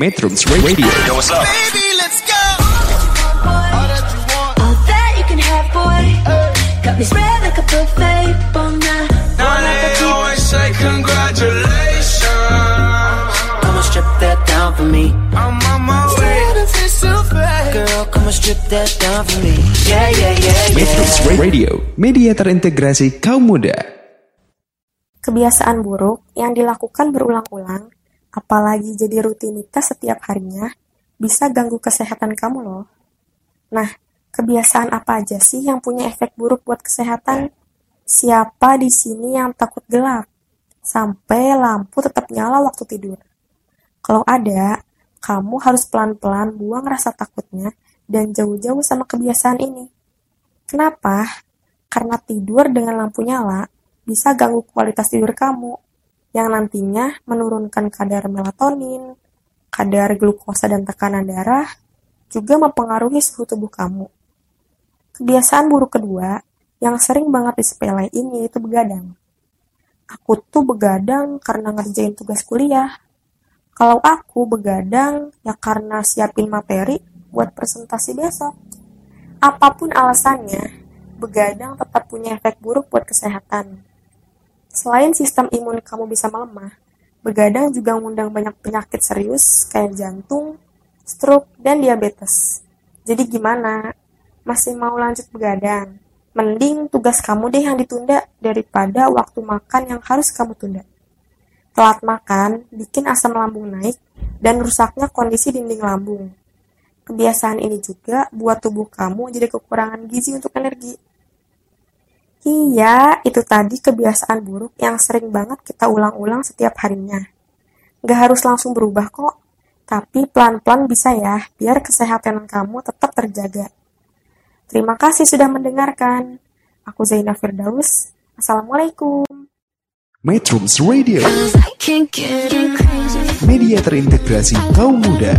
Metrums Radio. Yo, what's up? Baby, let's go. All that you can have, boy. Got me spread like a buffet. Bon Now they always say congratulations. Come and strip that down for me. I'm on my way. Girl, come and strip that down for me. Yeah, yeah, yeah, Metrums yeah. Radio, media terintegrasi kaum muda. Kebiasaan buruk yang dilakukan berulang-ulang, apalagi jadi rutinitas setiap harinya, bisa ganggu kesehatan kamu loh. Nah, kebiasaan apa aja sih yang punya efek buruk buat kesehatan? Siapa di sini yang takut gelap? Sampai lampu tetap nyala waktu tidur. Kalau ada, kamu harus pelan-pelan buang rasa takutnya dan jauh-jauh sama kebiasaan ini. Kenapa? Karena tidur dengan lampu nyala bisa ganggu kualitas tidur kamu, yang nantinya menurunkan kadar melatonin, kadar glukosa dan tekanan darah, juga mempengaruhi suhu tubuh kamu. Kebiasaan buruk kedua yang sering banget disepelein yaitu begadang. Aku tuh begadang karena ngerjain tugas kuliah. Kalau aku begadang ya karena siapin materi buat presentasi besok. Apa pun alasannya, begadang tetap punya efek buruk buat kesehatan. Selain sistem imun kamu bisa melemah, begadang juga mengundang banyak penyakit serius kayak jantung, stroke, dan diabetes. Jadi gimana? Masih mau lanjut begadang? Mending tugas kamu deh yang ditunda daripada waktu makan yang harus kamu tunda. Telat makan bikin asam lambung naik dan rusaknya kondisi dinding lambung. Kebiasaan ini juga buat tubuh kamu jadi kekurangan gizi untuk energi. Iya, itu tadi kebiasaan buruk yang sering banget kita ulang-ulang setiap harinya. Gak harus langsung berubah kok, tapi pelan-pelan bisa ya, biar kesehatan kamu tetap terjaga. Terima kasih sudah mendengarkan. Aku Zainal Firdaus. Assalamualaikum. Metrums Radio, I can't get enough. media terintegrasi kaum muda.